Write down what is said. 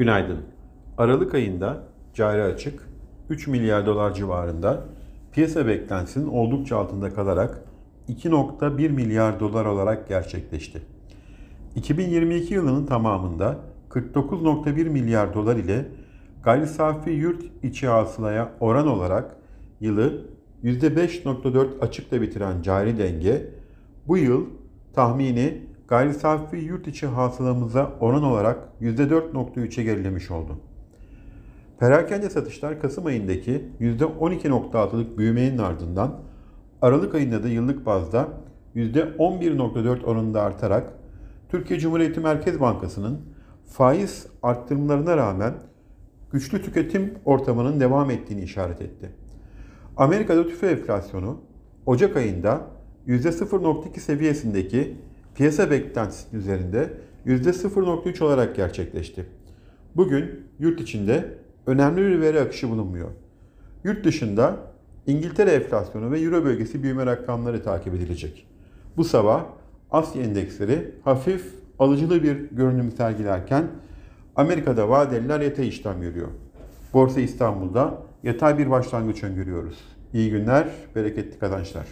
Günaydın. Aralık ayında cari açık 3 milyar dolar civarında piyasa beklentisinin oldukça altında kalarak 2.1 milyar dolar olarak gerçekleşti. 2022 yılının tamamında 49.1 milyar dolar ile gayri safi yurt içi hasılaya oran olarak yılı %5.4 açıkla bitiren cari denge bu yıl tahmini gayri safi yurt içi hasılamıza oran olarak %4.3'e gerilemiş oldu. Perakende satışlar Kasım ayındaki %12.6'lık büyümenin ardından Aralık ayında da yıllık bazda %11.4 oranında artarak Türkiye Cumhuriyeti Merkez Bankası'nın faiz arttırımlarına rağmen güçlü tüketim ortamının devam ettiğini işaret etti. Amerika'da tüfe enflasyonu Ocak ayında %0.2 seviyesindeki piyasa beklentisinin üzerinde %0.3 olarak gerçekleşti. Bugün yurt içinde önemli bir veri akışı bulunmuyor. Yurt dışında İngiltere enflasyonu ve Euro bölgesi büyüme rakamları takip edilecek. Bu sabah Asya endeksleri hafif alıcılı bir görünüm sergilerken Amerika'da vadeliler yatay işlem görüyor. Borsa İstanbul'da yatay bir başlangıç öngörüyoruz. İyi günler, bereketli kazançlar.